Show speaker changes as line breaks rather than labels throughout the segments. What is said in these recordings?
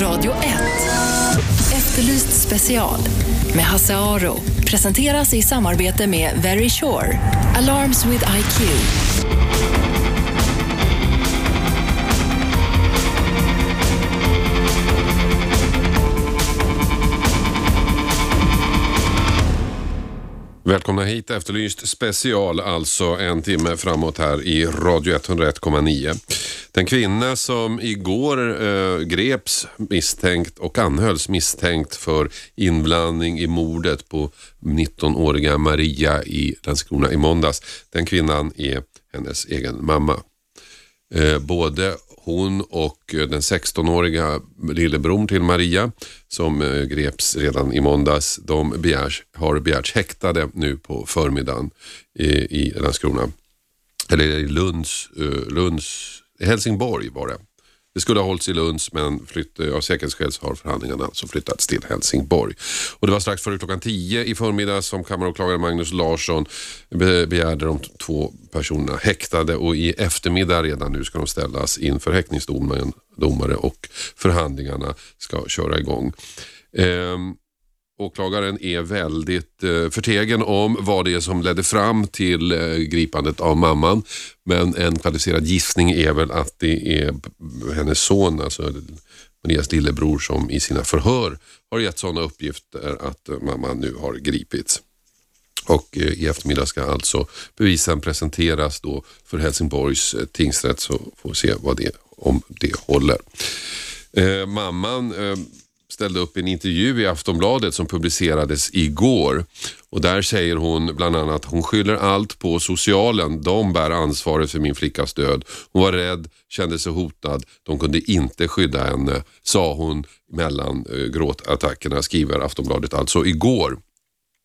Radio 1. Efterlyst special med Hasse Aro. Presenteras i samarbete med Very Sure. Alarms with IQ.
Välkomna hit, Efterlyst special, alltså en timme framåt här i Radio 101,9. Den kvinna som igår eh, greps misstänkt och anhölls misstänkt för inblandning i mordet på 19-åriga Maria i Landskrona i måndags. Den kvinnan är hennes egen mamma. Eh, både hon och eh, den 16-åriga lillebror till Maria som eh, greps redan i måndags, de begärs, har begärts häktade nu på förmiddagen i, i Landskrona. Eller i Lunds, eh, Lunds, Helsingborg var det. Det skulle ha hållits i Lunds men flytt, eh, av säkerhetsskäl har förhandlingarna alltså flyttats till Helsingborg. Och det var strax före klockan 10 i förmiddag som kammaråklagare Magnus Larsson begärde de två personerna häktade och i eftermiddag redan nu ska de ställas inför häktningsdomare och förhandlingarna ska köra igång. Ehm, Åklagaren är väldigt eh, förtegen om vad det är som ledde fram till eh, gripandet av mamman. Men en kvalificerad gissning är väl att det är hennes son, alltså Marias lillebror, som i sina förhör har gett sådana uppgifter att eh, mamman nu har gripits. Och eh, i eftermiddag ska alltså bevisen presenteras då för Helsingborgs eh, tingsrätt så får vi se vad det, om det håller. Eh, mamman eh, ställde upp en intervju i Aftonbladet som publicerades igår. Och Där säger hon bland annat att hon skyller allt på socialen. De bär ansvaret för min flickas död. Hon var rädd, kände sig hotad. De kunde inte skydda henne, sa hon mellan eh, gråtattackerna, skriver Aftonbladet alltså igår.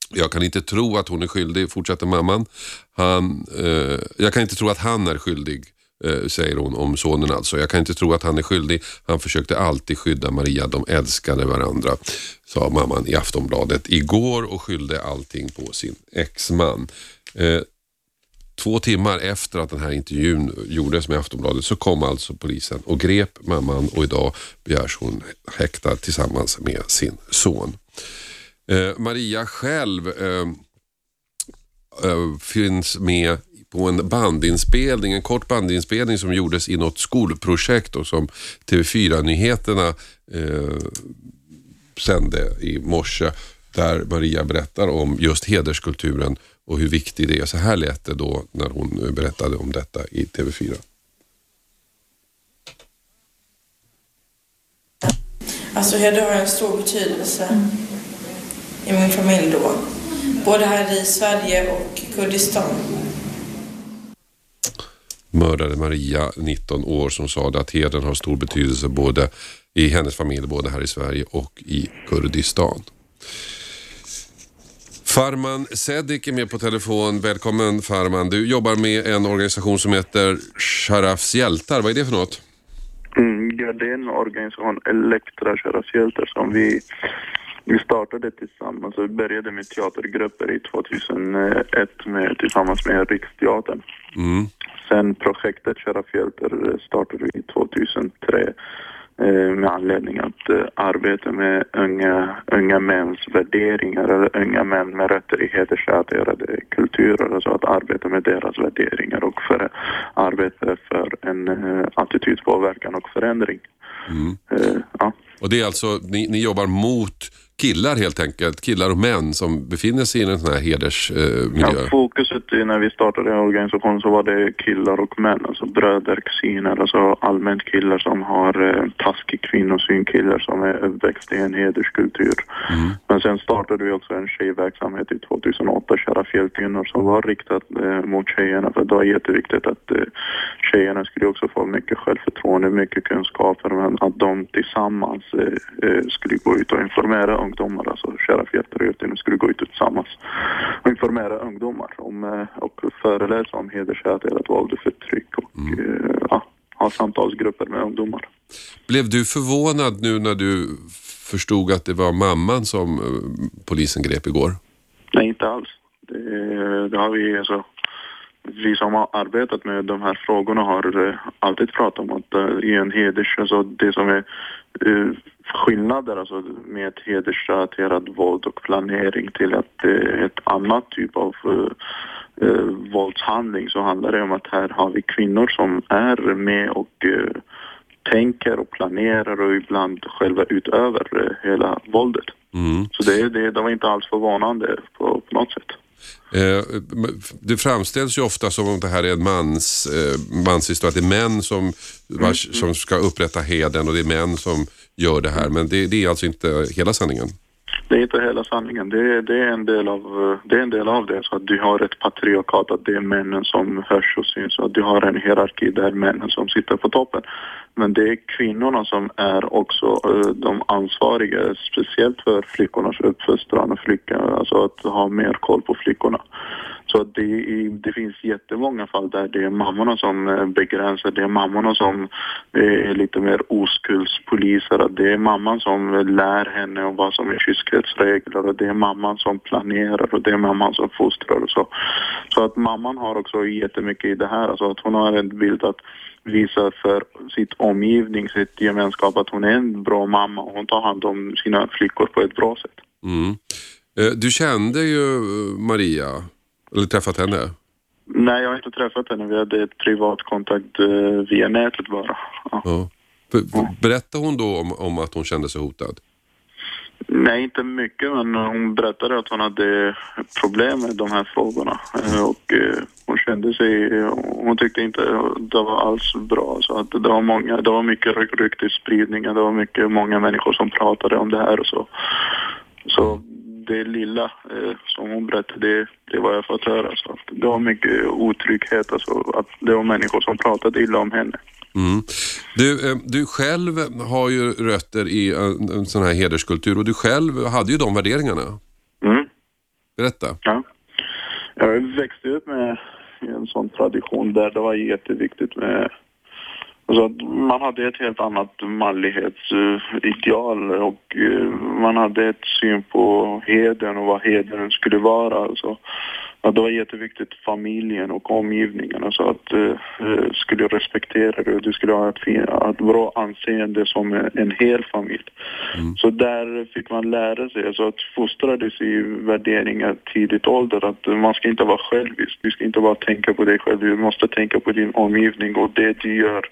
Jag kan inte tro att hon är skyldig, fortsätter mamman. Han, eh, jag kan inte tro att han är skyldig Eh, säger hon om sonen alltså. Jag kan inte tro att han är skyldig. Han försökte alltid skydda Maria. De älskade varandra, sa mamman i Aftonbladet igår och skyllde allting på sin exman. Eh, två timmar efter att den här intervjun gjordes med Aftonbladet så kom alltså polisen och grep mamman och idag begärs hon häktad tillsammans med sin son. Eh, Maria själv eh, eh finns med på en bandinspelning, en kort bandinspelning som gjordes i något skolprojekt och som TV4-nyheterna eh, sände i morse. Där Maria berättar om just hederskulturen och hur viktig det är. Så här lät det då när hon berättade om detta i TV4.
Alltså heder har en stor betydelse i min familj då. Både här i Sverige och Kurdistan
mördade Maria, 19 år, som sa att hedern har stor betydelse både i hennes familj, både här i Sverige och i Kurdistan. Farman Sedik är med på telefon. Välkommen Farman. Du jobbar med en organisation som heter Sharafs hjältar. Vad är det för något?
Mm, ja, det är en organisation, Elektra Sharafs hjältar, som vi, vi startade tillsammans. Vi började med teatergrupper i 2001 med, tillsammans med Riksteatern. Mm. Sen projektet Kära Fjälter startade vi 2003 eh, med anledning att uh, arbeta med unga, unga mäns värderingar eller unga män med rötter i hedersrelaterade kulturer. Alltså att arbeta med deras värderingar och för, arbeta för en uh, attitydpåverkan och förändring.
Mm. Ja. Och det är alltså, ni, ni jobbar mot killar helt enkelt, killar och män som befinner sig i en sån här hedersmiljö?
Eh, ja, fokuset när vi startade organisationen så var det killar och män, alltså bröder, kusiner, alltså allmänt killar som har eh, taskig kvinnosyn, killar som är uppväxta i en hederskultur. Mm. Men sen startade vi också en tjejverksamhet i 2008, Kära fjällkvinnor, som var riktat eh, mot tjejerna för det var jätteviktigt att eh, tjejerna skulle också få mycket självförtroende, mycket kunskaper, men att de tillsammans eh, eh skulle gå ut och informera ungdomar, alltså Sheriff Jätteröten, skulle gå ut tillsammans och informera ungdomar om, eh, och föreläsa om hedersrelaterat våld och förtryck och mm. Eh, ja, ha samtalsgrupper med ungdomar.
Blev du förvånad nu när du förstod att det var mamman som eh, polisen grep igår?
Nej, inte alls. Det, det har vi alltså vi som har arbetat med de här frågorna har eh, alltid pratat om att eh, i en heders, alltså det som är eh, skillnader alltså med hedersrelaterat våld och planering till att eh, ett annat typ av eh, våldshandling så handlar det om att här har vi kvinnor som är med och eh, tänker och planerar och ibland själva utöver eh, hela våldet.
Mm.
Så det, det, det var inte alls förvånande på, på något sätt.
Eh, det framställs ju ofta som om det här är en mans, eh, manshistoria, att det är män som, vars, som ska upprätta heden och det är män som gör det här. Men det, det är alltså inte hela sanningen.
Det är inte hela sanningen. Det, är- det, är en del av, eh, det är en del av det. Så att du har ett patriarkat, att det är männen som hörs och syns. Och att du har en hierarki där männen som sitter på toppen. Men det är kvinnorna som är också eh, de ansvariga, speciellt för flickornas uppfostran och flickor, alltså att ha mer koll på flickorna. Så att det, det finns jättemånga fall där det är mammorna som eh, begränsar, det är mammorna som eh, är lite mer oskuldspoliser, det är mamman som lär henne om vad som är kyskhetsregler och det är mamman som planerar och det är mamman som fostrar och så. Så att mamman har också jättemycket i det här, alltså att hon har en bild att visa för sitt omgivning, sitt gemenskap att hon är en bra mamma och hon tar hand om sina flickor på ett bra sätt.
Mm. Eh, du kände ju eh, Maria, eller träffat henne?
Nej, jag har inte träffat henne. Vi hade ett privat kontakt eh, via nätet bara. Ja.
Ja. Berättade hon då om, om att hon kände sig hotad?
Nej, inte mycket, men hon berättade att hon hade problem med de här frågorna. Eh, och eh, hon kände sig, hon tyckte inte det var alls bra. Så att det var många, det var mycket ryktesspridning, det var mycket, många människor som pratade om det här och så. Så det lilla eh, som hon berättade, det, det var jag fått höra. Så att det var mycket otrygghet, alltså att det var människor som pratade illa om henne.
Mm. Du, eh, du själv har ju rötter i en, en sån här hederskultur och du själv hade ju de värderingarna.
Mm.
Berätta.
Ja. Jag växte upp med en sån tradition där det var jätteviktigt med Alltså att man hade ett helt annat manlighetsideal och eh, man hade ett syn på heden och vad heden skulle vara. Alltså, att det var jätteviktigt familjen och omgivningen. Alltså att eh, skulle respektera det och du skulle ha ett, ett bra anseende som en hel familj. Så där fick man lära sig, alltså att fostrades i värderingar tidigt ålder, att man ska inte vara självisk, du ska inte bara tänka på dig själv, du måste tänka på din omgivning och det du gör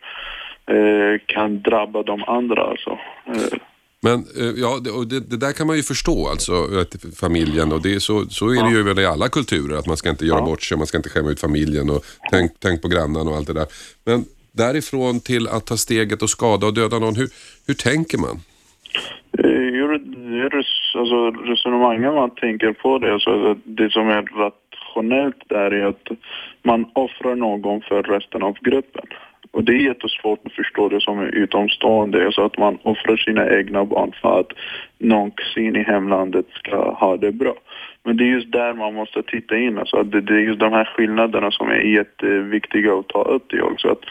eh, kan drabba de andra alltså. Eh,
Men eh, ja, det, och det, där kan man ju förstå alltså, familjen och det är så, så är det ju väl i alla kulturer att man ska inte göra
Ja.
bort sig, man ska inte skämma ut familjen och tänk, tänk på grannen och allt det där. Men därifrån till att ta steget och skada och döda någon, hur, hur tänker man?
Eh, alltså, resonemanget man tänker på det, alltså, det som är rationellt där är att man offrar någon för resten av gruppen. Och det är jättesvårt att förstå det som är utomstående, alltså att man offrar sina egna barn för att någon kusin i hemlandet ska ha det bra. Men det är just där man måste titta in, alltså att det, det är just de här skillnaderna som är jätteviktiga att ta upp det också. Alltså att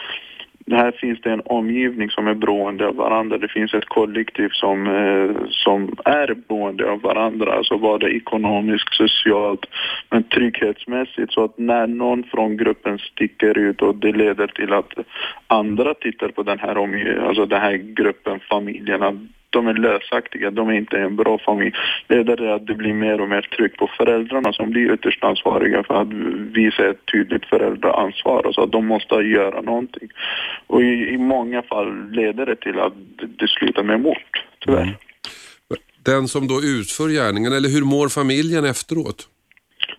här finns det en omgivning som är beroende av varandra. Det finns ett kollektiv som, eh, som är beroende av varandra, alltså både ekonomiskt, socialt, men trygghetsmässigt. Så att när någon från gruppen sticker ut och det leder till att andra tittar på den här, omge- alltså den här gruppen, familjerna, de är lösaktiga, de är inte en bra familj. Leder det att det blir mer och mer tryck på föräldrarna som blir ytterst ansvariga för att visa ett tydligt föräldraansvar. Alltså att de måste göra någonting. Och i, i många fall leder det till att det, det slutar med mord, tyvärr.
Den som då utför gärningen, eller hur mår familjen efteråt?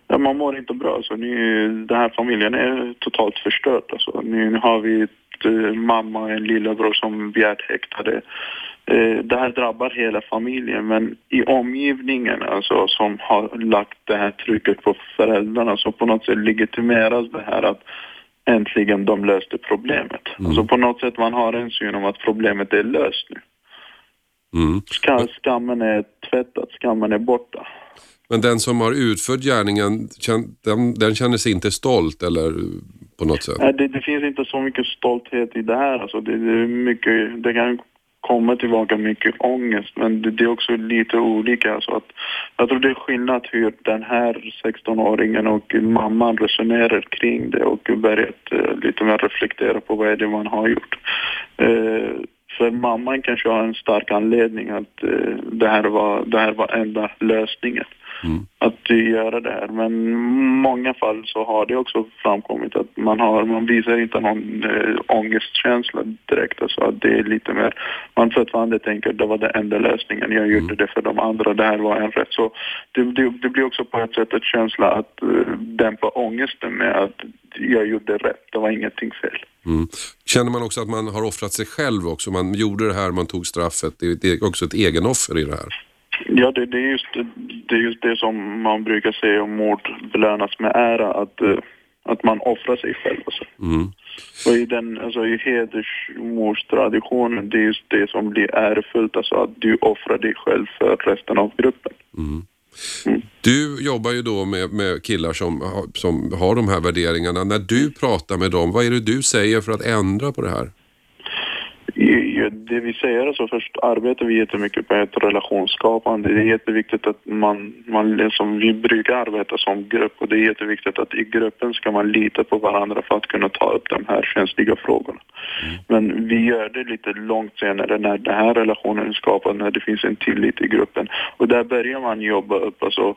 Ja, man mår inte bra. Så nu, den här familjen är totalt förstörd. Alltså, nu, nu har vi ett, eh, mamma och en lillebror som begärt häktade. Eh, det här drabbar hela familjen, men i omgivningen alltså, som har lagt det här trycket på föräldrarna så på något sätt legitimeras det här att äntligen de löste problemet. Alltså på något sätt man har en syn om att problemet är löst nu.
Mm.
Ska, skammen är tvättad, skammen är borta.
Men den som har utfört gärningen, den, den känner sig inte stolt eller på något sätt?
Nej, det, det finns inte så mycket stolthet i det här. Alltså det, det, är mycket, det kan kommer tillbaka mycket ångest. Men det, det är också lite olika. Så att, jag tror det är skillnad hur den här 16-åringen och mamman resonerar kring det och börjat eh, lite mer reflektera på vad är det man har gjort. Eh, för mamman kanske har en stark anledning att eh, det, här var, det här var enda lösningen.
Mm.
Att göra det här. Men i många fall så har det också framkommit att man, har, man visar inte någon äh, ångestkänsla direkt. Alltså att det är lite mer, man fortfarande tänker att det var den enda lösningen. Jag gjorde det för de andra, det här var en rätt. Så det, det, det blir också på ett sätt en känsla att äh, dämpa ångesten med att jag gjorde rätt, det var ingenting fel.
Mm. Känner man också att man har offrat sig själv också? Man gjorde det här, man tog straffet. Det, det är också ett egenoffer i det här.
Ja, det, det, är just, det är just det som man brukar säga om mord belönas med ära, att, eh, att man offrar sig själv. Alltså.
Mm.
Och i, den, alltså, i hedersmordstraditionen, det är just det som blir ärofullt, alltså att du offrar dig själv för resten av gruppen.
Mm.
Mm.
Du jobbar ju då med, med killar som, som har de här värderingarna. När du pratar med dem, vad är det du säger för att ändra på det här?
Det vi säger alltså först arbetar vi jättemycket på ett relationsskapande. Det är jätteviktigt att man, man liksom, vi brukar arbeta som grupp och det är jätteviktigt att i gruppen ska man lita på varandra för att kunna ta upp de här känsliga frågorna. Men vi gör det lite långt senare när den här relationen är skapad, när det finns en tillit i gruppen. Och där börjar man jobba upp, alltså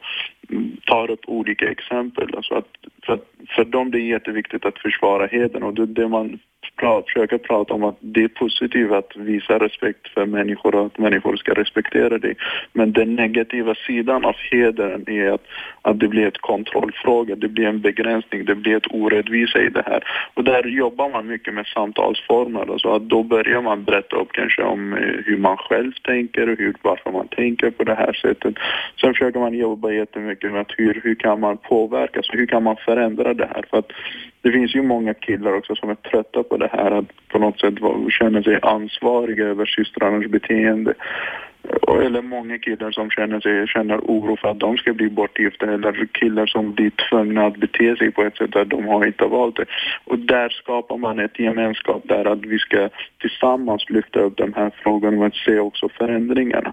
mm, tar upp olika exempel. Alltså att, för, för dem det är jätteviktigt att försvara heden och det, det man pra, försöker prata om att det är positivt att visa respekt för människor och att människor ska respektera dig. Men den negativa sidan av hedern är att, att det blir ett kontrollfråga, det blir en begränsning, det blir ett orättvisa i det här. Och där jobbar man mycket med samtalsformer, alltså att då börjar man berätta upp kanske om eh, hur man själv tänker och hur, varför man tänker på det här sättet. Sen försöker man jobba jättemycket med att hur, hur kan man påverka, så hur kan man förändra det här? För att det finns ju många killar också som är trötta på det här, att på något sätt känna sig ansvariga över systrarnas beteende. Eller många killar som känner, sig, känner oro för att de ska bli bortgifta eller killar som blir tvungna att bete sig på ett sätt att de har inte valt det. Och där skapar man ett gemenskap där att vi ska tillsammans lyfta upp de här frågorna och se också förändringarna.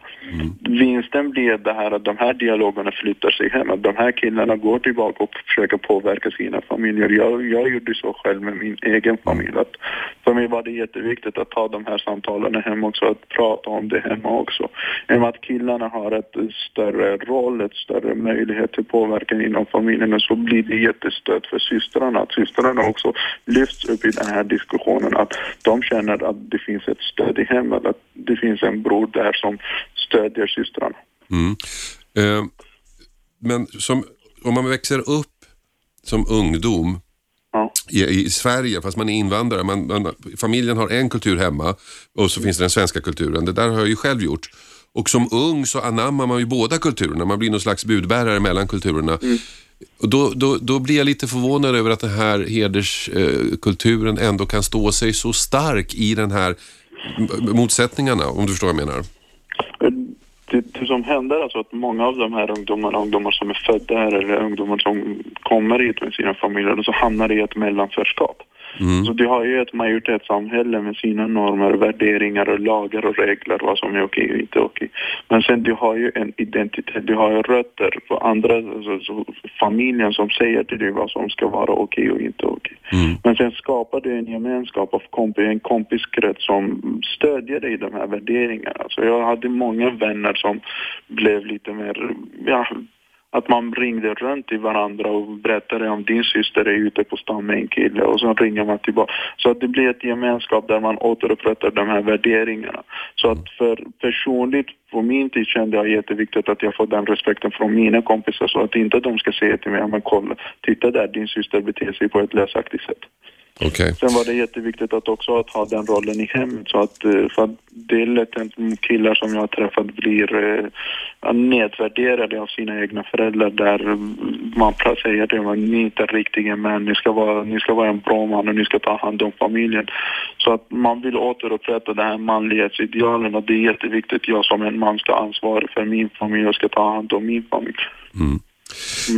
Vinsten blir det här att de här dialogerna flyttar sig hem, att de här killarna går tillbaka och försöker påverka sina familjer. Jag, jag gjorde så själv med min egen familj. Att för mig var det jätteviktigt att ta de här samtalen hem också, att prata om det hemma också. Med att killarna har ett större roll, ett större möjlighet till påverkan inom familjen så blir det jättestöd för systrarna. Att systrarna också lyfts upp i den här diskussionen, att de känner att det finns ett stöd i hemmet, att det finns en bror där som stödjer systrarna.
Mm. Eh, men som, om man växer upp som ungdom
Ja.
i, i Sverige, fast man är invandrare, man, man, familjen har en kultur hemma och så finns det den svenska kulturen. Det där har jag ju själv gjort. Och som ung så anammar man ju båda kulturerna, man blir någon slags budbärare mellan kulturerna. Och då, då, då blir jag lite förvånad över att den här hederskulturen ändå kan stå sig så stark i den här motsättningarna, om du förstår vad jag menar.
Det, det som händer är alltså att många av de här ungdomarna, ungdomar som är födda här eller ungdomar som kommer hit med sina familjer, så hamnar i ett mellanförskap. Så de har ju ett majoritetssamhälle med sina normer, värderingar och lagar och regler, vad som är okej och inte okej. Men sen de har ju en identitet, de har ju rötter på andra, alltså, så familjen som säger till dig vad som ska vara okej och inte okej. Men sen skapar du en gemenskap av kompis, en kompiskrets som stödjer dig i de här värderingarna. Alltså jag hade många vänner som blev lite mer, ja, att man ringde runt till varandra och berättade om din syster är ute på stan med en kille och så ringer man tillbaka. Så att det blir ett gemenskap där man återupprättar de här värderingarna. Så att för personligt, på min tid kände jag jätteviktigt att jag får den respekten från mina kompisar så att inte de ska säga till mig, men kolla, titta där, din syster beter sig på ett lösaktigt sätt.
Okej.
Sen var det jätteviktigt att också att ha den rollen i hemmet så att, eh, för att det är lätt att killar som jag har träffat blir eh, nedvärderade av sina egna föräldrar där man säger till dem att ni är inte riktiga män, ni ska, vara, ni ska vara en bra man och ni ska ta hand om familjen. Så att man vill återupprätta det här manlighetsidealen och det är jätteviktigt. Jag som en man ska ansvara för min familj och ska ta hand om min familj.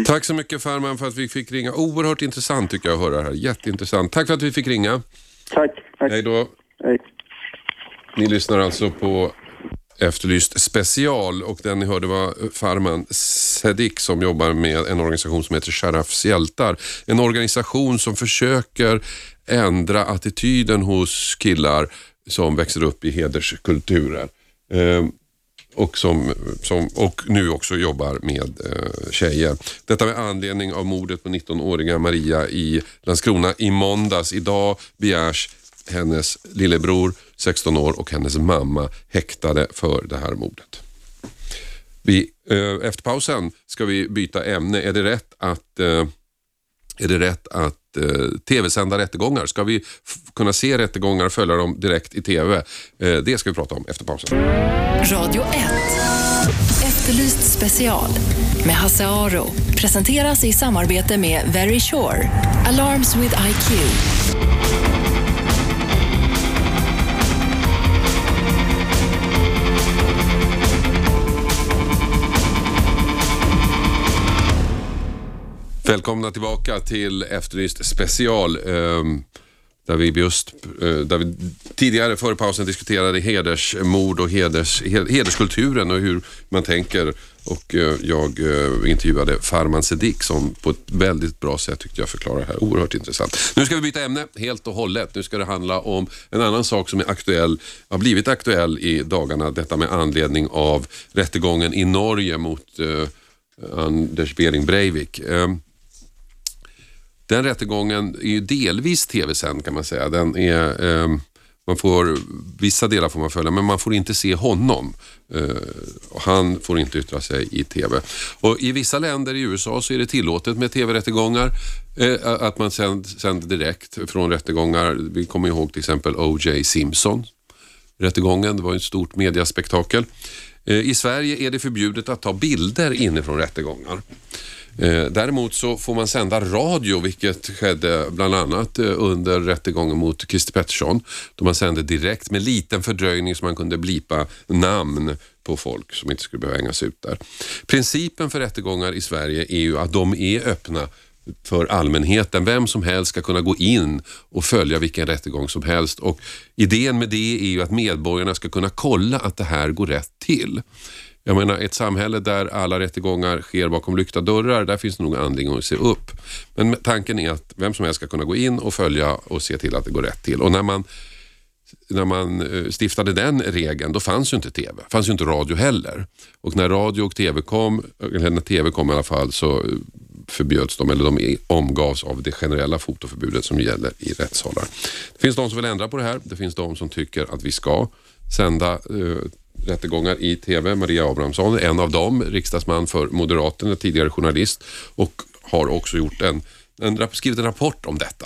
Tack så mycket Farman för att vi fick ringa. Oerhört intressant tycker jag att höra det här. Jätteintressant. Tack för att vi fick ringa.
Tack. tack.
Hej då.
Hej.
Ni lyssnar alltså på Efterlyst special och den ni hörde var Farman Sedik som jobbar med en organisation som heter Sharafs hjältar. En organisation som försöker ändra attityden hos killar som växer upp i hederskulturer. Och, som, som, och nu också jobbar med eh, tjejer. Detta med anledning av mordet på 19-åriga Maria i Landskrona i måndags. Idag begärs hennes lillebror, 16 år, och hennes mamma häktade för det här mordet. Vi, eh, efter pausen ska vi byta ämne. Är det rätt att, eh, är det rätt att Eh, tv-sända rättegångar? Ska vi kunna se rättegångar och följa dem direkt i tv? Eh, det ska vi prata om efter pausen.
Radio 1. Efterlyst special med Hasse Aro presenteras i samarbete med Very Sure. Alarms with IQ.
Välkomna tillbaka till Efterlyst special. Ehm, där vi just eh, där vi tidigare före pausen diskuterade hedersmord och heders, hederskulturen och hur man tänker. Och eh, jag eh, intervjuade Farman Sedik som på ett väldigt bra sätt tyckte jag förklarar det här. Oerhört intressant. Nu ska vi byta ämne helt och hållet. Nu ska det handla om en annan sak som är aktuell, har blivit aktuell i dagarna. Detta med anledning av rättegången i Norge mot Anders Behring Breivik. Ehm, den rättegången är ju delvis tv-sänd kan man säga. Den är, eh, man får, vissa delar får man följa men man får inte se honom. Eh, han får inte yttra sig i tv. Och I vissa länder i USA så är det tillåtet med tv-rättegångar. Eh, att man sänder, direkt från rättegångar. Vi kommer ihåg till exempel O.J. Simpson rättegången. Det var ett stort mediaspektakel. Eh, I Sverige är det förbjudet att ta bilder inifrån rättegångar. Eh, Däremot så får man sända radio, vilket skedde bland annat eh, under rättegången mot Christer Pettersson. Då man sände direkt med liten fördröjning så man kunde blipa namn på folk som inte skulle behöva hängas ut där. Principen för rättegångar i Sverige är ju att de är öppna för allmänheten. Vem som helst ska kunna gå in och följa vilken rättegång som helst. Och idén med det är ju att medborgarna ska kunna kolla att det här går rätt till. Jag menar ett samhälle där alla rättegångar sker bakom lyckta dörrar, där finns det nog anledning att se upp. Men tanken är att vem som helst ska kunna gå in och följa och se till att det går rätt till. Och när man, när man eh, stiftade den regeln, då fanns ju inte TV. Fanns ju inte radio heller. Och när radio och TV kom, eller när TV kom i alla fall, så eh, förbjöds de, eller de omgavs av det generella fotoförbudet som gäller i rättssalar. Det finns de som vill ändra på det här. Det finns de som tycker att vi ska sända eh, rättegångar i TV. Maria Abrahamsson är en av dem, riksdagsman för Moderaterna, tidigare journalist och har också gjort en, en, skrivit en rapport om detta.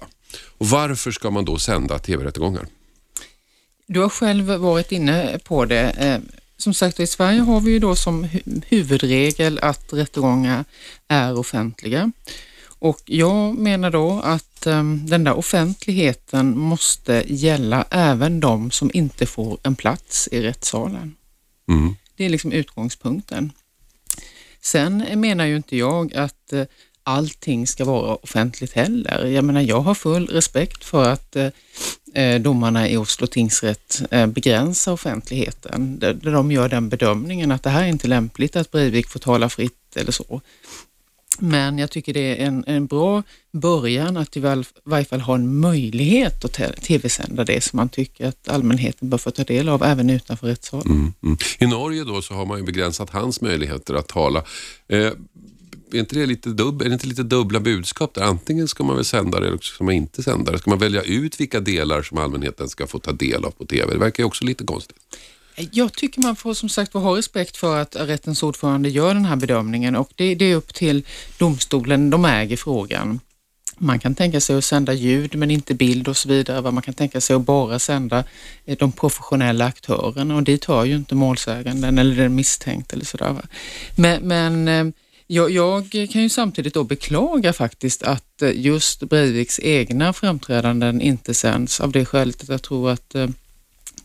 Och varför ska man då sända TV-rättegångar?
Du har själv varit inne på det. Eh, som sagt, i Sverige har vi ju då som huvudregel att rättegångar är offentliga. Och jag menar då att eh, den där offentligheten måste gälla även de som inte får en plats i rättssalen.
Mm.
Det är liksom utgångspunkten. Sen menar ju inte jag att eh, allting ska vara offentligt heller. Jag menar, jag har full respekt för att eh, eh domarna i Oslo tingsrätt eh, begränsar offentligheten, där de gör den bedömningen att det här är inte lämpligt att Breivik får tala fritt eller så. Men jag tycker det är en, en bra början att i varje fall ha en möjlighet att tv-sända det som man tycker att allmänheten bör få ta del av även utanför rättssalen.
Mm, mm. I Norge då så har man ju begränsat hans möjligheter att tala. Eh, är, inte det lite dubb, är det inte lite dubbla budskap där? Antingen ska man väl sända det eller så ska man inte sända det. Ska man välja ut vilka delar som allmänheten ska få ta del av på TV? Det verkar ju också lite konstigt.
Jag tycker man får som sagt ha respekt för att rättens ordförande gör den här bedömningen och det, det är upp till domstolen, de äger frågan. Man kan tänka sig att sända ljud men inte bild och så vidare. Man kan tänka sig att bara sända eh, de professionella aktörerna och dit hör ju inte målsäganden eller den misstänkte eller sådär. Men, men eh, jag, jag kan ju samtidigt då beklaga faktiskt att eh, just Breiviks egna framträdanden inte sänds av det skälet att jag tror att eh,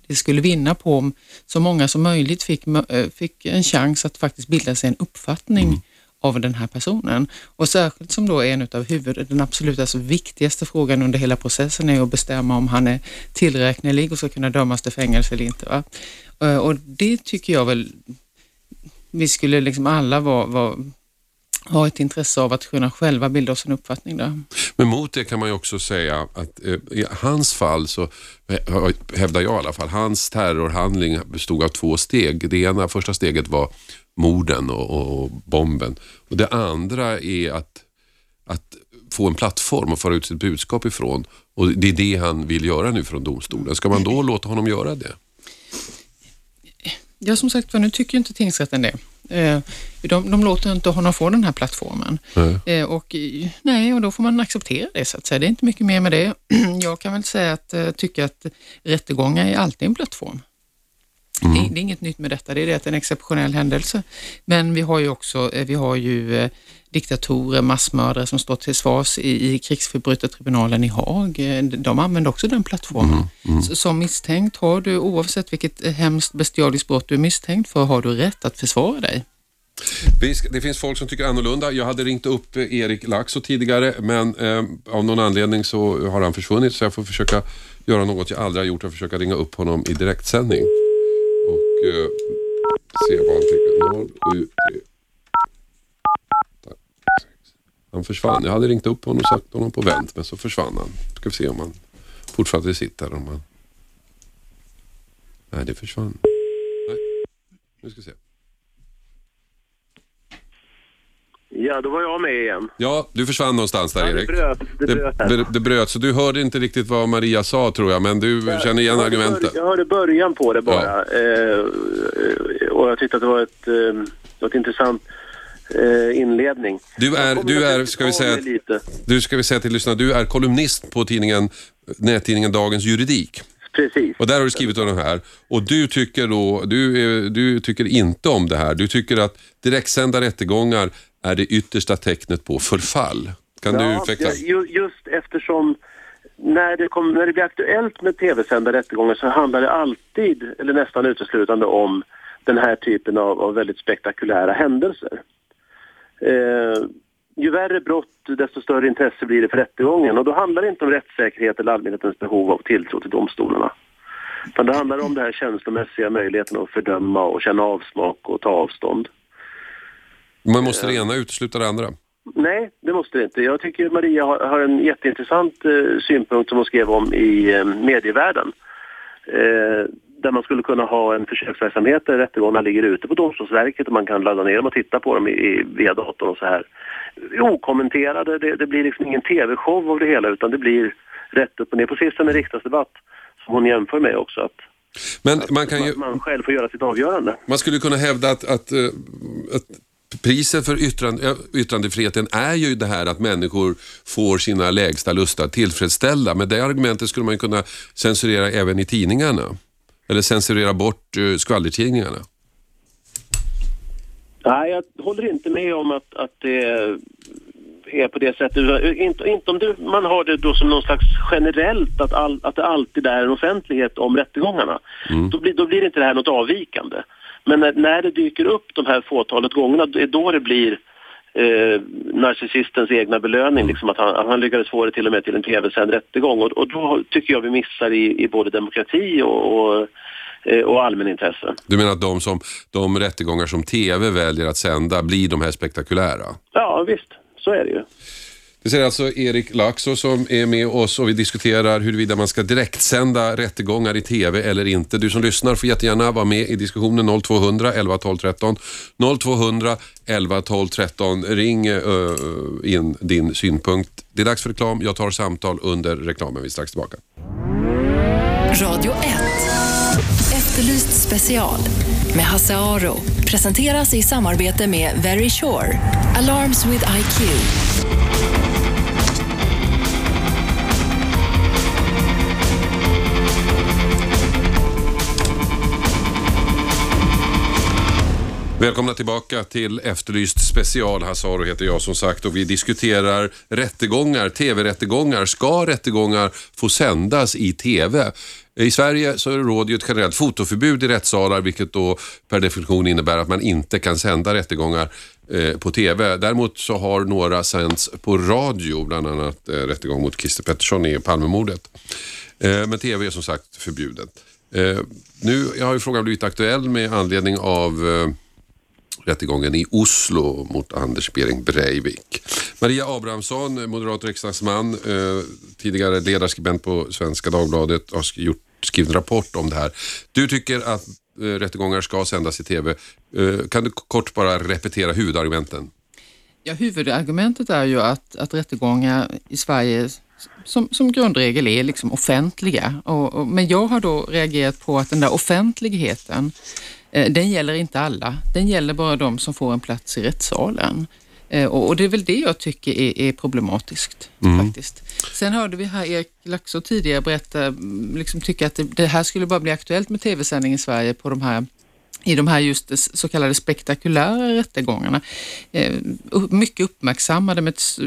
det skulle vinna på om så många som möjligt fick, eh, fick en chans att faktiskt bilda sig en uppfattning av den här personen. Och särskilt som då är en av huvud, den absolut alltså viktigaste frågan under hela processen är att bestämma om han är tillräknelig och ska kunna dömas till fängelse eller inte. Va? Eh, och det tycker jag väl, vi skulle liksom alla vara, vara ha ett intresse av att kunna själva bilda oss en uppfattning där.
Men mot det kan man ju också säga att eh, i hans fall så eh, hävdar jag i alla fall, hans terrorhandling bestod av två steg. Det ena, första steget var morden och, och bomben och det andra är att, att få en plattform och föra ut sitt budskap ifrån och det är det han vill göra nu från domstolen. Ska man då låta honom göra det?
Ja, som sagt nu tycker inte tingsrätten det. Eh, de, de låter inte honom få den här plattformen. Mm. Och, nej, och då får man acceptera det så att säga. Det är inte mycket mer med det. Jag kan väl säga att eh, tycka att rättegångar är alltid en plattform. Mm. Det, det, är inget nytt med detta, det är det att det är en exceptionell händelse. Men vi har ju också, vi har ju diktatorer, massmördare som stått till svars i, i krigsförbrytartribunalen i Haag. De använder också den plattformen. Mm, mm. Som misstänkt har du, oavsett vilket hemskt bestialiskt brott du är misstänkt för, har du rätt att försvara dig.
Det finns folk som tycker annorlunda. Jag hade ringt upp Erik Laxo tidigare men eh, av någon anledning så har han försvunnit så jag får försöka göra något jag aldrig har gjort och försöka ringa upp honom i direktsändning. Och eh, se vad han tycker. 0, 7, 3. Han försvann. Jag hade ringt upp honom och satt honom på vänt men så försvann han. Ska vi se om han fortfarande sitter. Om han... Nej, det försvann. Nej, nu ska vi se.
Ja, då var jag med igen.
Ja, du försvann någonstans där
ja,
Erik.
Det bröt. Det, bröt,
det, det bröt, så du hörde inte riktigt vad Maria sa tror jag, men du ja, känner igen
jag
argumentet.
jag hörde början på det bara. Ja. Eh, och jag tyckte att det var ett, eh, ett intressant eh, inledning.
Du är, du är ska vi säga, du ska vi säga till lyssnarna, du är kolumnist på tidningen, nättidningen Dagens Juridik.
Precis.
Och där har du skrivit om det här. Och du tycker då, du, du tycker inte om det här. Du tycker att direktsända rättegångar är det yttersta tecknet på förfall. Kan ja, du utveckla?
Just eftersom när det, kom, när det blir aktuellt med tv-sända rättegångar så handlar det alltid, eller nästan uteslutande om den här typen av, av väldigt spektakulära händelser. Eh, ju värre brott, desto större intresse blir det för rättegången. Och då handlar det inte om rättssäkerhet eller allmänhetens behov av tilltro till domstolarna. Utan det handlar om den här känslomässiga möjligheten att fördöma och känna avsmak och ta avstånd.
Men måste det ena utesluta det andra?
Nej, det måste det inte. Jag tycker Maria har, har en jätteintressant eh, synpunkt som hon skrev om i eh, medievärlden. Eh, där man skulle kunna ha en försöksverksamhet där rättegångarna ligger ute på Domstolsverket och man kan ladda ner dem och titta på dem i, i, via datorn och så här. Okommenterade, det, det blir liksom ingen tv-show av det hela utan det blir rätt upp och ner. Precis som en riksdagsdebatt som hon jämför med också. Att,
Men man kan ju...
Man, själv får göra sitt avgörande.
Man skulle kunna hävda att, att, eh, att priset för yttrande, yttrandefriheten är ju det här att människor får sina lägsta lustar tillfredsställda. Med det argumentet skulle man kunna censurera även i tidningarna. Eller censurera bort uh, skvallertidningarna?
Nej, jag håller inte med om att, att det är på det sättet. Inte, inte om det, man har det då som någon slags generellt att, all, att det alltid är en offentlighet om rättegångarna. Mm. Då, blir, då blir inte det här något avvikande. Men när, när det dyker upp de här fåtalet gångerna, det är då det blir eh, narcissistens egna belöning, liksom att han, han lyckades få det till och med till en tv-sänd rättegång. Och, och då tycker jag vi missar i, i både demokrati och, och eh, och allmänintresse.
Du menar att de, som, de rättegångar som tv väljer att sända blir de här spektakulära?
Ja, visst. Så är det ju.
Det säger alltså Erik Laxo som är med oss och vi diskuterar huruvida man ska direktsända rättegångar i TV eller inte. Du som lyssnar får jättegärna vara med i diskussionen 0200 11 12 13. 0200 11 12 13. Ring uh, in din synpunkt. Det är dags för reklam. Jag tar samtal under reklamen. Vi är strax tillbaka.
Radio 1. Efterlyst special med Hasse Aro presenteras i samarbete med Very Sure. Alarms with IQ.
Välkomna tillbaka till Efterlyst special. Hasaro heter jag som sagt och vi diskuterar rättegångar, tv-rättegångar. Ska rättegångar få sändas i tv? I Sverige så råder ju ett generellt fotoförbud i rättssalar vilket då per definition innebär att man inte kan sända rättegångar eh, på TV. Däremot så har några sänds på radio, bland annat eh, rättegång mot Christer Pettersson i Palmemordet. Eh, men TV är som sagt förbjudet. Eh, nu har ju frågan blivit aktuell med anledning av eh, rättegången i Oslo mot Anders Behring Breivik. Maria Abrahamsson, moderat riksdagsman, eh, tidigare ledarskribent på Svenska Dagbladet, har gjort, skrivit en rapport om det här. Du tycker att eh, rättegångar ska sändas i TV. Eh, kan du kort bara repetera huvudargumenten?
Ja, huvudargumentet är ju att, att rättegångar i Sverige som, som grundregel är liksom offentliga. Och, och, men jag har då reagerat på att den där offentligheten, den gäller inte alla. Den gäller bara de som får en plats i rättssalen. Eh, och, det är väl det jag tycker är, är problematiskt faktiskt. Sen hörde vi här Erik Laxå tidigare berätta, mm, liksom tycka att det, det här skulle bara bli aktuellt med tv-sändning i Sverige på de här i de här just så kallade spektakulära rättegångarna. Eh, mycket uppmärksammade med ett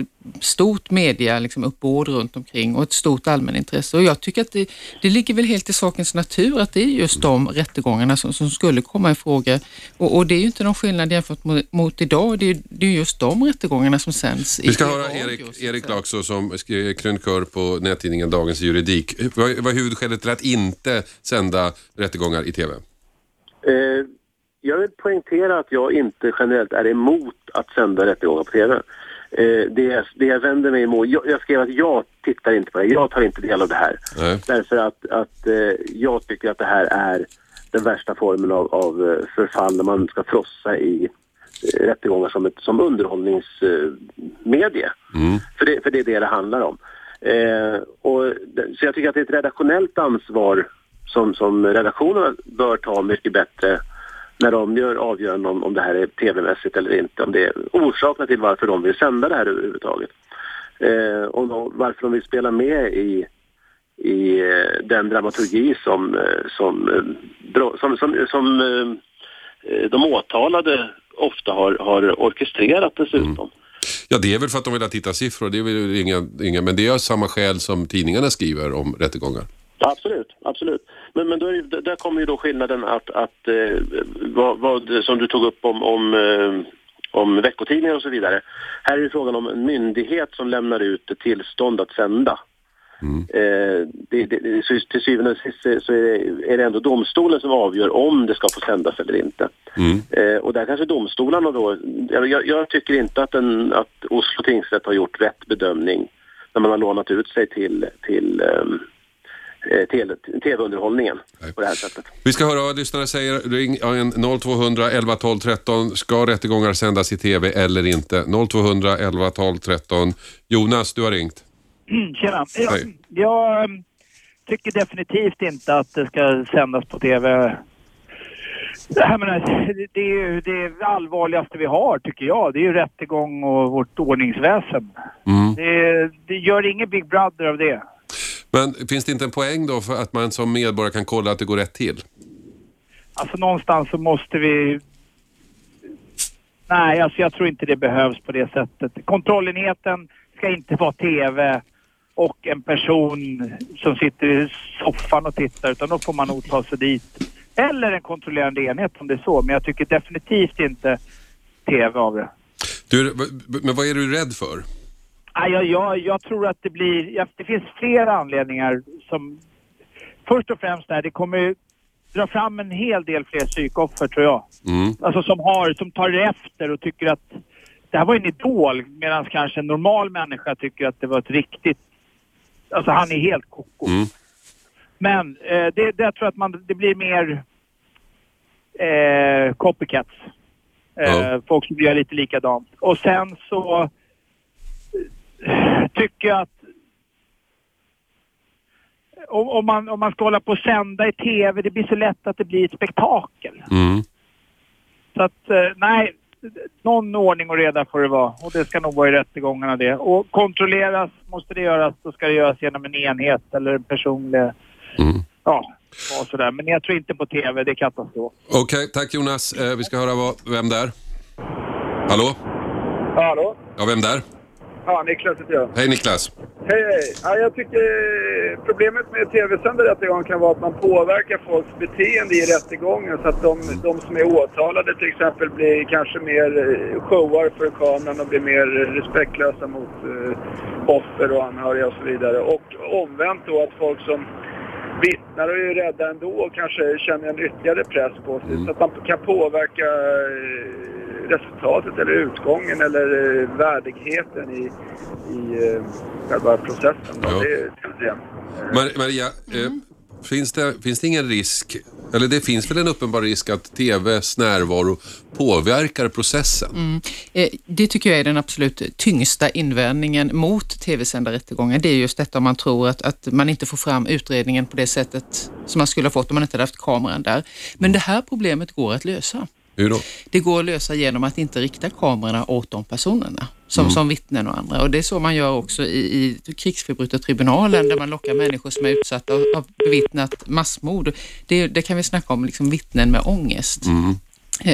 stort media liksom, uppbåd runt omkring och ett stort allmänintresse. Och jag tycker att det, det ligger väl helt i sakens natur att det är just de rättegångarna som, som skulle komma i fråga. Och, och det är ju inte någon skillnad jämfört mot, mot idag. Det är, ju- det är just de rättegångarna som sänds
Vi ska höra Erik,
att
Erik. Laxå som krönikör på nättidningen Dagens Juridik. Vad är huvudskälet till att inte sända rättegångar i TV?
Eh, jag vill poängtera att jag inte generellt är emot att sända rättegångar på TV. Eh, det, jag- det jag vänder mig emot, jag, jag skrev att jag tittar inte på det, jag tar inte del av det här.
Nej.
Därför att, att eh, jag tycker att det här är den värsta formen av, av eh, förfall när man ska frossa i eh, rättegångar som, ett, som underhållningsmedie. För, det, för det är det det handlar om. Eh, och, så jag tycker att det är ett redaktionellt ansvar som, som redaktionerna bör ta mycket bättre när de gör avgörande om, om det här är tv-mässigt eller inte. Om det är orsakerna till varför de vill sända det här överhuvudtaget. Eh, och då, varför de vill spela med i, i eh, den dramaturgi som, eh, som, eh, som, som, som eh, eh, de åtalade ofta har, har orkestrerat dessutom. Mm.
Ja, det är väl för att de vill ha tittarsiffror. Det är väl inga, inga, men det är av samma skäl som tidningarna skriver om rättegångar.
Absolut, absolut. Men, men då är, där kommer ju då skillnaden att, att eh, vad, vad, som du tog upp om, om, eh, om veckotidningar och så vidare. Här är det frågan om en myndighet som lämnar ut tillstånd att sända. Eh, det, det, så till syvende och sist så- är det, är det ändå domstolen som avgör om det ska få sändas eller inte. Eh, och där kanske domstolarna då, jag, jag, tycker inte att, en, att Oslo tingsrätt har gjort rätt bedömning när man har lånat ut sig till, till tele- tv-underhållningen på det här sättet.
Vi ska höra vad lyssnare säger. Ring ja, en 0200 11 12 13. Ska rättegångar sändas i TV eller inte? 0200 11 12 13. Jonas, du har ringt.
Tjena. Jag, jag ehm, tycker definitivt inte att det ska sändas på TV. Jag menar, det- det är ju det allvarligaste vi har, tycker jag. Det är ju rättegång och vårt ordningsväsen.
Mm.
Det, det gör ingen Big Brother av det.
Men finns det inte en poäng då för att man som medborgare kan kolla att det går rätt till?
Alltså någonstans så måste vi... Nej, alltså jag tror inte det behövs på det sättet. Kontrollenheten ska inte vara TV och en person som sitter i soffan och tittar utan då får man nog ta sig dit. Eller en kontrollerande enhet om det är så. Men jag tycker definitivt inte TV av det.
Du, men vad är du rädd för?
Nej, jag, jag, jag tror att det blir... Ja, det finns flera anledningar som... Först och främst där, det kommer dra fram en hel del fler psykoffer tror jag.
Mm.
Alltså som har, som tar efter och tycker att det här var en idol medan kanske en normal människa tycker att det var ett riktigt... Alltså han är helt koko.
Mm.
Men eh, det, det jag tror att man, det blir mer eh, copycats. Eh,
Ja.
Folk som gör lite likadant. Och sen så tycker jag att om, om, man, om man ska hålla på och sända i TV, det blir så lätt att det blir ett spektakel.
Mm.
Så att, eh, nej, någon ordning och reda får det vara. Och det ska nog vara i rättegångarna det. Och kontrolleras, måste det göras, då ska det göras genom en enhet eller en personlig...
Mm.
Ja, och sådär. Men jag tror inte på TV, det är katastrof.
Okej, tack Jonas. Eh, vi ska höra vad, vem där? Hallå?
Hallå?
Ja, vem där?
Ja, Niklas heter jag.
Hej Niklas.
Hej, hej. Ja, jag tycker problemet med tv-sänd rättegång kan vara att man påverkar folks beteende i rättegången så att de, de som är åtalade till exempel blir kanske mer eh, showar för kameran och blir mer respektlösa mot eh, offer och anhöriga och så vidare. Och omvänt då att folk som vittnar och är rädda ändå och kanske känner en ytterligare press på sig. Så att man kan påverka eh, resultatet eller utgången eller eh, värdigheten i, i eh, själva processen.
Ja.
Det, det, det.
Mar- Maria, eh, finns, det, finns det ingen risk, eller det finns väl en uppenbar risk att TVs närvaro påverkar processen?
Eh, Det tycker jag är den absolut tyngsta invändningen mot tv-sända rättegångar. Det är just detta om man tror att, att man inte får fram utredningen på det sättet som man skulle ha fått om man inte hade haft kameran där. Men det här problemet går att lösa.
Hur då?
Det går att lösa genom att inte rikta kamerorna åt de personerna som, som vittnen och andra. Och det är så man gör också i, i krigsförbrytartribunalen där man lockar människor som är utsatta och har bevittnat massmord. Det, det kan vi snacka om liksom vittnen med ångest. Eh,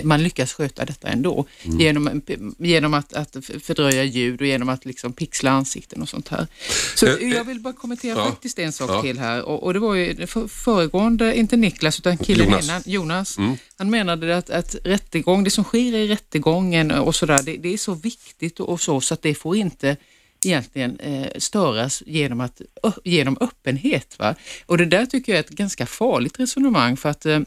Man lyckas sköta detta ändå genom, genom att, att fördröja ljud och genom att liksom pixla ansikten och sånt här. Så
Eh, eh,
jag vill bara kommentera
ja.
faktiskt en sak
Ja.
till här och, och det var ju för, föregående, inte Niklas utan killen
Jonas.
innan, Jonas, han menade att, att rättegång, det som sker i rättegången och sådär, det, det är så viktigt och så, så att det får inte egentligen eh, störas genom, att, genom öppenhet. Va? Och det där tycker jag är ett ganska farligt resonemang för att eh,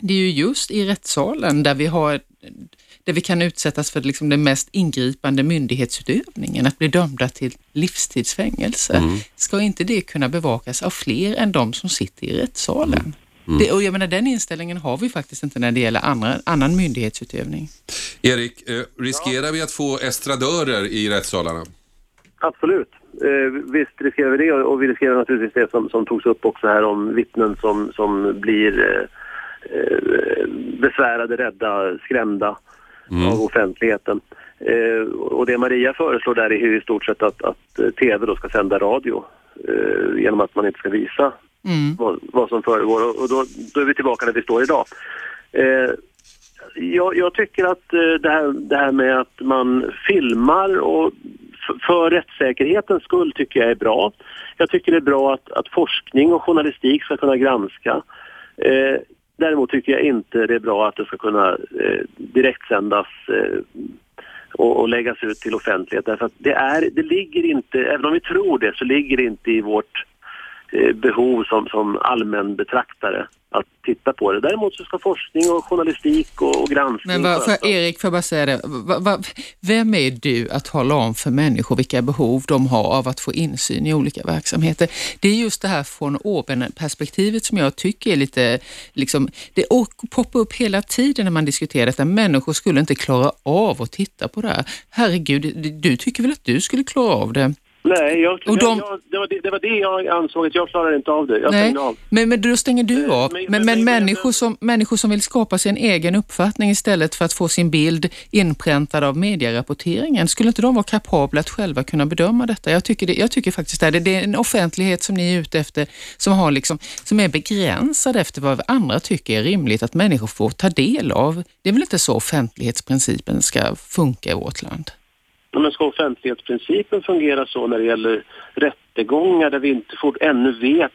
det är ju just i rättssalen där vi har där vi kan utsättas för liksom den mest ingripande myndighetsutövningen, att bli dömda till livstidsfängelse. Ska inte det kunna bevakas av fler än de som sitter i rättssalen? Det, och jag menar, den inställningen har vi faktiskt inte när det gäller andra, annan myndighetsutövning.
Erik, eh, riskerar vi att få estradörer i rättssalarna?
Absolut. Eh, visst riskerar vi det och vi riskerar naturligtvis det som, som togs upp också här om vittnen som, som blir eh, besvärade, rädda, skrämda av offentligheten. Eh, och det Maria föreslår där är ju i stort sett att, att eh, TV då ska sända radio eh, genom att man inte ska visa
Mm.
vad, vad som föregår och, och då, då är vi tillbaka där vi står idag. Eh, jag, jag tycker att eh, det, här, det här med att man filmar och för rättssäkerhetens skull tycker jag är bra. Jag tycker det är bra att, att forskning och journalistik ska kunna granska. Däremot tycker jag inte det är bra att det ska kunna eh, direktsändas eh, och, och läggas ut till offentlighet. Därför att det, är, det ligger inte, även om vi tror det, så ligger det inte i vårt behov som, som allmän betraktare att titta på det. Däremot så ska forskning och journalistik och, och granskning
Men vad, för. Erik, får jag bara säga det. Va, va, vem är du att tala om för människor vilka behov de har av att få insyn i olika verksamheter? Det är just det här från oben-perspektivet som jag tycker är lite, liksom, det poppar upp hela tiden när man diskuterar detta. Människor skulle inte klara av att titta på det här. Herregud, du tycker väl att du skulle klara av det?
Nej, jag,
Och de-
jag, det, var det, det var det jag ansåg att jag klarar inte av det. Jag
Nej,
av.
men, men då stänger du
Eh,
av.
men-
Men,
men-
människor, som, människor som vill skapa sig en egen uppfattning istället för att få sin bild inpräntad av medierapporteringen, skulle inte de vara kapabla att själva kunna bedöma detta? Jag tycker, det, jag tycker faktiskt det. Det är en offentlighet som ni är ute efter som, har liksom, som är begränsad efter vad andra tycker är rimligt att människor får ta del av. Det är väl inte så offentlighetsprincipen ska funka i vårt land?
Men ska offentlighetsprincipen fungera så när det gäller rättegångar där vi inte får, ännu vet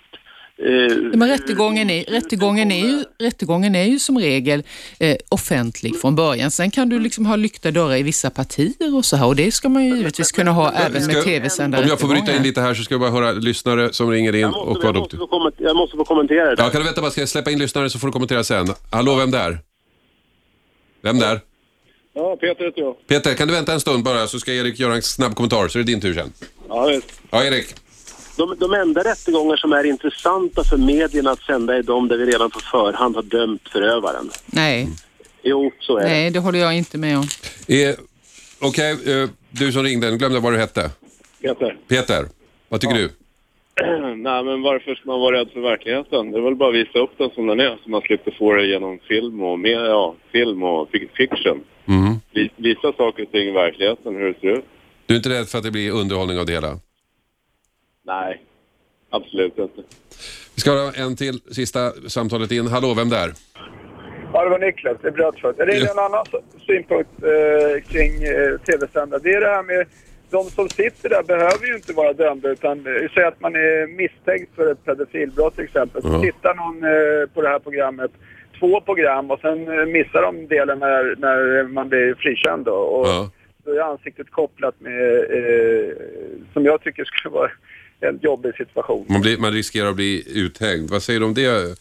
eh,
Men rättegången är, rättegången, är ju, rättegången är ju som regel eh, offentlig från början. Sen kan du liksom ha lyckta dörrar i vissa partier och så här och det ska man ju givetvis kunna ha även
Ska-
med tv-sända
Om jag får bryta in lite här så ska jag bara höra lyssnare som ringer in
Jag
och
måste, måste få komment- jag måste få kommentera det där.
Ja, kan du vänta bara, ska jag släppa in lyssnare så får du kommentera sen. Hallå, vem där? Vem där?
Ja, Peter heter jag.
Peter, kan du vänta en stund bara så ska Erik göra en snabb kommentar så är det din tur sen.
Ja, visst.
Ja, Erik.
De, de enda rättegångar som är intressanta för medierna att sända är de där vi redan på förhand har dömt förövaren.
Nej,
Jo, så är det.
nej, det håller jag inte med om.
Eh, Okej, eh, du som ringde, nu glömde jag vad du hette.
Peter.
Peter, vad tycker du?
Nej, men varför ska man vara rädd för verkligheten? Det är väl bara att visa upp den som den är så man slipper få det genom film och, med, ja, film och fi- fiction.
Mm.
Vi- Visa saker och ting i verkligheten, hur det ser ut.
Du är inte rädd för att det blir underhållning av det hela?
Nej, absolut inte.
Vi ska ha en till sista samtalet in. Hallå, vem där?
Ja, det var Niklas. Det är Brötfött. Jag ringde en annan synpunkt eh, kring eh, tv-sända. Det är det här med de som sitter där behöver ju inte vara dömda utan eh, säg att man är misstänkt för ett pedofilbrott till exempel. Så tittar någon eh, på det här programmet, två program och sen eh, missar de delen när, när man blir frikänd då. Och
Ja.
då är ansiktet kopplat med, eh, som jag tycker skulle vara en jobbig situation.
Man, blir, man riskerar att bli uthängd. Vad säger du om det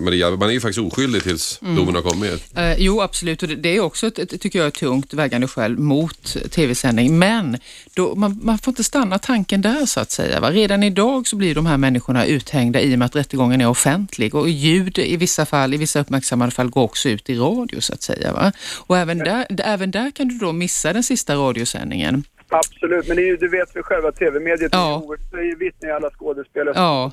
Maria? Man är ju faktiskt oskyldig tills
Mm.
domen har kommit.
Eh, jo, absolut. Och det, är också, ett, tycker jag, ett tungt vägande skäl mot tv-sändning. Men då, man, man får inte stanna tanken där så att säga. Va? Redan idag så blir de här människorna uthängda i och med att rättegången är offentlig och ljud i vissa fall, i vissa uppmärksammade fall, går också ut i radio så att säga. Va? Och även där, även där kan du då missa den sista radiosändningen.
Absolut, men det är ju, du vet väl själva tv-mediet,
Ja.
är oerhört- det är ju vittne i alla skådespelare
Ja.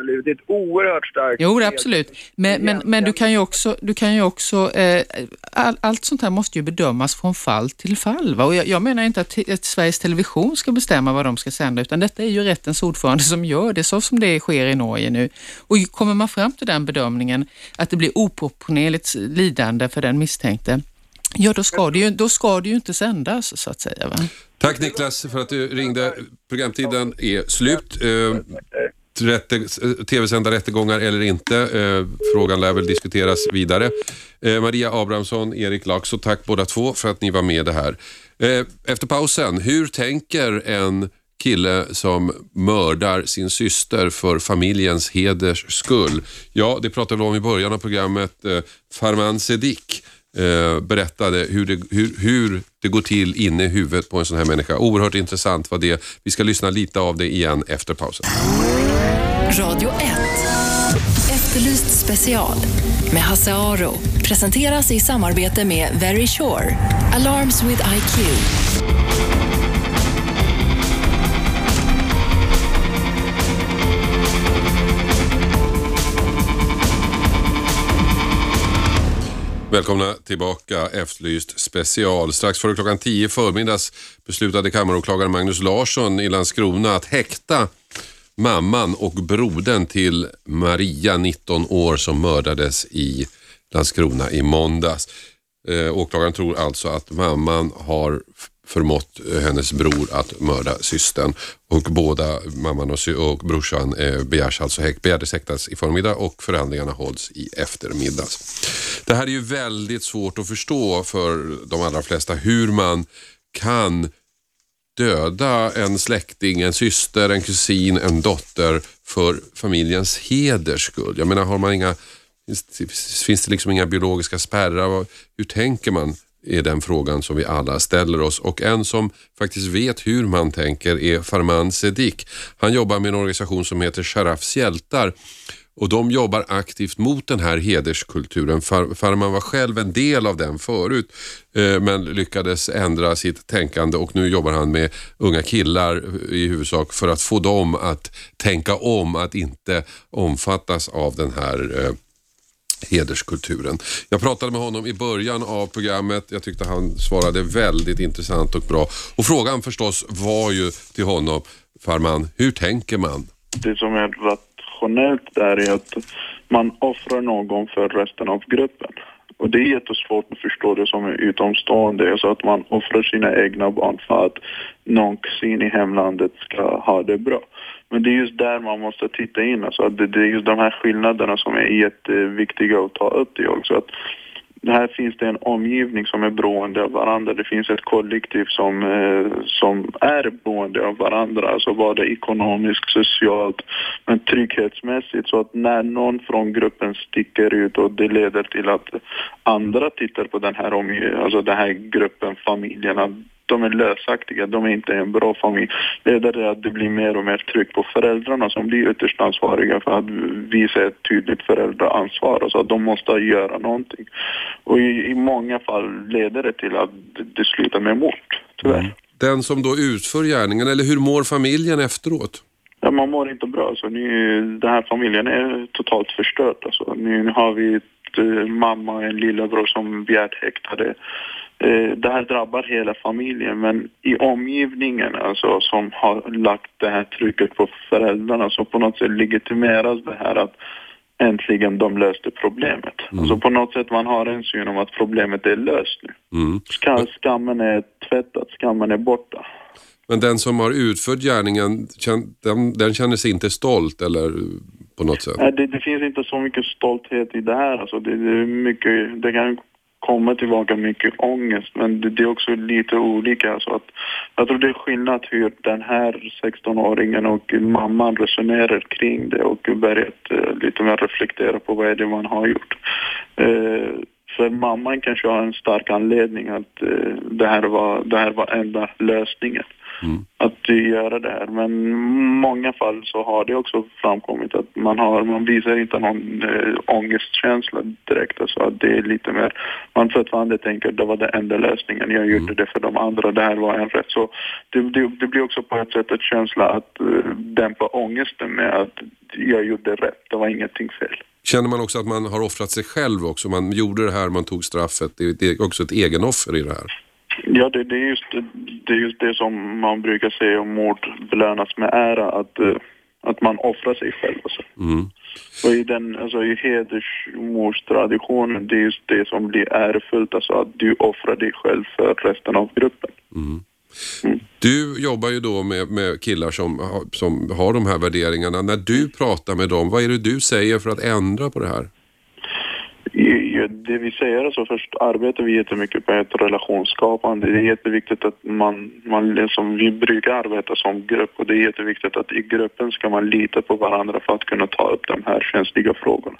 Som drar av sina liv. Det är ett oerhört starkt...
Jo, absolut. Men, men, men du kan ju också, du kan ju också eh, all, allt sånt här måste ju bedömas från fall till fall. Va? Och jag, jag menar inte att, att Sveriges Television ska bestämma vad de ska sända, utan detta är ju rättens ordförande som gör det, så som det sker i Norge nu. Och kommer man fram till den bedömningen att det blir oproportionerligt lidande för den misstänkte, ja då ska det ju, då ska det ju inte sändas så att säga. Va?
Tack Niklas för att du ringde. Programtiden är slut. Rätte- Tv-sända rättegångar eller inte. Eh, frågan lär väl diskuteras vidare. Eh, Maria Abrahamsson, Erik Laxo, tack båda två för att ni var med i det här. Eh, efter pausen, hur tänker en kille som mördar sin syster för familjens heders skull? Ja, det pratade vi om i början av programmet. Farman Sedik berättade hur det, hur, hur det går till inne i huvudet på en sån här människa. Oerhört intressant var det. Vi ska lyssna lite av det igen efter pausen.
Radio 1. Efterlyst special med Hasse Aro. Presenteras i samarbete med Very Sure. Alarms with IQ.
Välkomna tillbaka Efterlyst special. Strax före klockan 10 förmiddags beslutade kammaråklagaren Magnus Larsson i Landskrona att häkta mamman och brodern till Maria, 19 år, som mördades i Landskrona i måndags. Eh, åklagaren tror alltså att mamman har förmått hennes bror att mörda systern och båda mamman och, och brorsan eh, begärs alltså häkt, begärdes häktas i förmiddag och förhandlingarna hålls i eftermiddag. Det här är ju väldigt svårt att förstå för de allra flesta hur man kan döda en släkting, en syster, en kusin, en dotter för familjens heders skull. Jag menar, har man inga, finns, det liksom inga biologiska spärrar? Hur tänker man? är den frågan som vi alla ställer oss och en som faktiskt vet hur man tänker är Farman Sedik. Han jobbar med en organisation som heter Sharafs hjältar och de jobbar aktivt mot den här hederskulturen. Far, Farman var själv en del av den förut eh, men lyckades ändra sitt tänkande och nu jobbar han med unga killar eh, i huvudsak för att få dem att tänka om, att inte omfattas av den här eh, hederskulturen. Jag pratade med honom i början av programmet. Jag tyckte han svarade väldigt intressant och bra. Och frågan förstås var ju till honom, Farman, hur tänker man?
Det som är rationellt där är att man offrar någon för resten av gruppen. Och det är jättesvårt att förstå det som är utomstående, så att man offrar sina egna barn för att någon kusin i hemlandet ska ha det bra. Men det är just där man måste titta in, alltså att det, det är just de här skillnaderna som är jätteviktiga att ta upp det också. Att här finns det en omgivning som är beroende av varandra. Det finns ett kollektiv som, eh, som är beroende av varandra, alltså både ekonomiskt, socialt, men trygghetsmässigt. Så att när någon från gruppen sticker ut och det leder till att andra tittar på den här, omgiv- alltså den här gruppen, familjerna, de är lösaktiga, de är inte en bra familj. Det att det blir mer och mer tryck på föräldrarna som blir ytterst ansvariga för att visa ett tydligt föräldraansvar. Alltså att de måste göra någonting. Och i, i många fall leder det till att det, slutar med mord, tyvärr.
Den som då utför gärningen, eller hur mår familjen efteråt?
Ja, man mår inte bra. Alltså, nu, den här familjen är totalt förstörd. Alltså, nu har vi ett, eh, mamma och en lillebror som begärt häktade. Eh, det här drabbar hela familjen, men i omgivningen alltså, som har lagt det här trycket på föräldrarna så på något sätt legitimeras det här att äntligen de löste problemet. Alltså på något sätt man har en syn om att problemet är löst nu.
Mm.
Ska, skammen är tvättad, skammen är borta.
Men den som har utfört gärningen, den, den känner sig inte stolt eller på något sätt?
Nej, det, det finns inte så mycket stolthet i det här. Alltså det, det, är mycket, det kan komma tillbaka mycket ångest, men det, det är också lite olika. Alltså att, jag tror det är skillnad hur den här 16-åringen och mamman resonerar kring det och börjat eh, lite mer reflektera på vad är det man har gjort. Eh, för mamman kanske har en stark anledning att eh, det, här var, det här var enda lösningen att göra det här. Men i många fall så har det också framkommit att man, har, man visar inte någon äh, ångestkänsla direkt. Alltså att det är lite mer, man fortfarande tänker att det var den enda lösningen, jag gjorde det för de andra, det här var en rätt. Så det, det, det blir också på ett sätt en känsla att äh, dämpa ångesten med att jag gjorde rätt, det var ingenting fel.
Känner man också att man har offrat sig själv också? Man gjorde det här, man tog straffet. Det, det är också ett egenoffer i det här.
Ja, det, det, är just, det är just det som man brukar säga om mord belönas med ära, att, eh, att man offrar sig själv. Alltså.
Mm.
Och i, den, alltså, i hedersmordstraditionen, det är just det som blir ärofullt, alltså att du offrar dig själv för resten av gruppen.
Du jobbar ju då med, med killar som, som har de här värderingarna. När du pratar med dem, vad är det du säger för att ändra på det här?
Det vi säger alltså först arbetar vi jättemycket på ett relationsskapande. Det är jätteviktigt att man, man liksom, vi brukar arbeta som grupp och det är jätteviktigt att i gruppen ska man lita på varandra för att kunna ta upp de här känsliga frågorna.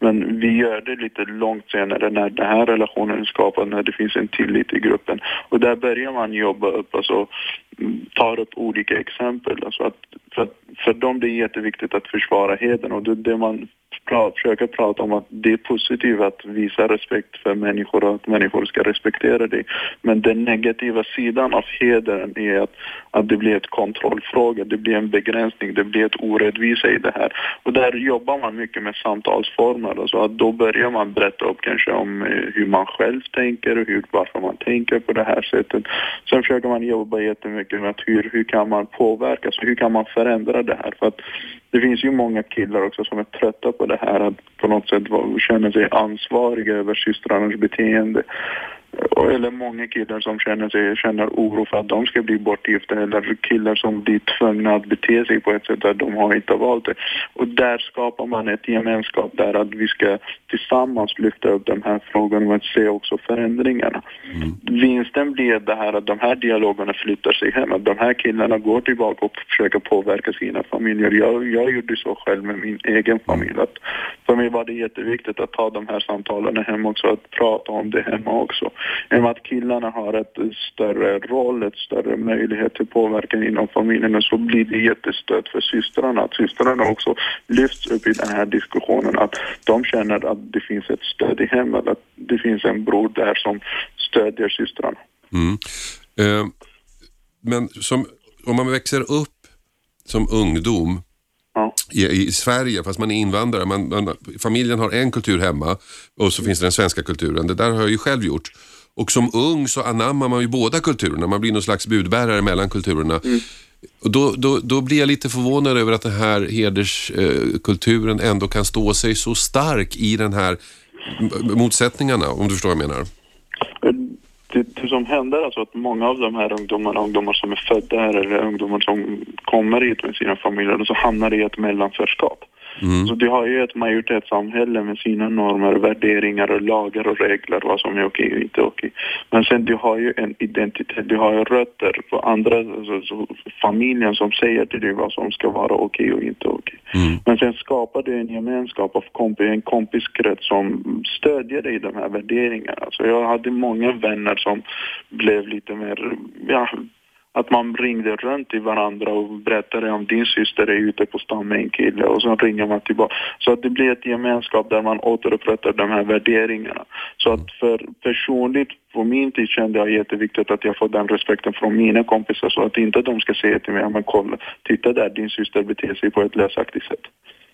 Men vi gör det lite långt senare när den här relationen är skapad, när det finns en tillit i gruppen. Och där börjar man jobba upp, alltså mm, tar upp olika exempel. Alltså att, för, för dem det är jätteviktigt att försvara heden och det, det man pra, försöker prata om att det är positivt att visa respekt för människor och att människor ska respektera dig. Men den negativa sidan av hedern är att, att det blir ett kontrollfråga, det blir en begränsning, det blir ett orättvisa i det här. Och där jobbar man mycket med samtalsformer, alltså att då börjar man berätta upp kanske om eh, hur man själv tänker och hur, varför man tänker på det här sättet. Sen försöker man jobba jättemycket med att hur, hur kan man påverka, så hur kan man förändra det här? För att det finns ju många killar också som är trötta på det här, att på något sätt känna sig ansvariga över systrarnas beteende. Eller många killar som känner, sig, känner oro för att de ska bli bortgifta eller killar som blir tvungna att bete sig på ett sätt där de har inte valt det. Och där skapar man ett gemenskap där att vi ska tillsammans lyfta upp de här frågorna och att se också förändringarna. Vinsten blir det här att de här dialogerna flyttar sig hem, att de här killarna går tillbaka och försöker påverka sina familjer. Jag, jag gjorde så själv med min egen familj. Att för mig var det jätteviktigt att ta de här samtalen hem också, att prata om det hemma också. Med att killarna har ett större roll, ett större möjlighet till påverkan inom familjen så blir det jättestöd för systrarna. Att systrarna också lyfts upp i den här diskussionen, att de känner att det finns ett stöd i hemmet, att det finns en bror där som stödjer systrarna.
Mm. Eh, men som, om man växer upp som ungdom i, i Sverige, fast man är invandrare, man, man, familjen har en kultur hemma och så finns det den svenska kulturen. Det där har jag ju själv gjort. Och som ung så anammar man ju båda kulturerna, man blir någon slags budbärare mellan kulturerna. Och då, då, då blir jag lite förvånad över att den här hederskulturen ändå kan stå sig så stark i den här motsättningarna, om du förstår vad jag menar.
det, det som händer är alltså att många av de här ungdomarna, ungdomar som är födda här eller ungdomar som kommer hit med sina familjer, och så hamnar i ett mellanförskap. Så de har ju ett majoritetssamhälle med sina normer, värderingar och lagar och regler, vad som är okej och inte okej. Men sen de har ju en identitet, de har ju rötter på andra, alltså, så familjen som säger till dig vad som ska vara okej och inte okej. Men sen skapar du en gemenskap av kompi, en kompiskrets som stödjer dig i de här värderingarna. Alltså jag hade många vänner som blev lite mer, ja, att man ringde runt till varandra och berättade om din syster är ute på stan med en kille och så ringer man tillbaka. Så att det blir ett gemenskap där man återupprättar de här värderingarna. Så att för personligt, på min tid kände jag jätteviktigt att jag får den respekten från mina kompisar så att inte de ska säga till mig, men kolla, titta där, din syster beter sig på ett lösaktigt sätt.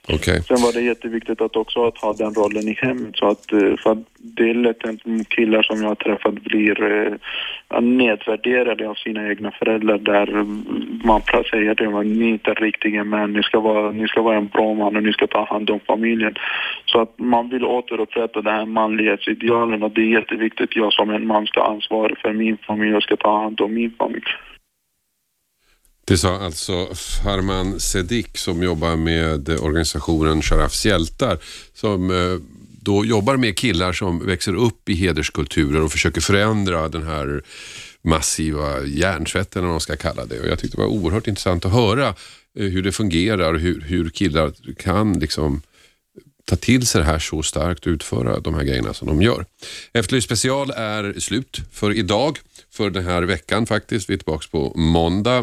Okay.
Sen var det jätteviktigt att också att ha den rollen i hemmet så att, eh, för att det är lätt att killar som jag har träffat blir eh, nedvärderade av sina egna föräldrar där man säger till dem att ni är inte riktiga män, ni ska, vara, ni ska vara en bra man och ni ska ta hand om familjen. Så att man vill återupprätta det här manlighetsidealen och det är jätteviktigt jag som en man ska ansvara för min familj och ska ta hand om min familj.
Det sa alltså Farman Sedik som jobbar med organisationen Sharafs hjältar som eh, då jobbar med killar som växer upp i hederskulturer och försöker förändra den här massiva hjärntvätten, eller vad man ska kalla det. Och jag tyckte det var oerhört intressant att höra eh, hur det fungerar och hur, hur killar kan liksom ta till sig det här så starkt och utföra de här grejerna som de gör. Efterlyst special är slut för idag, för den här veckan faktiskt. Vi är tillbaka på måndag.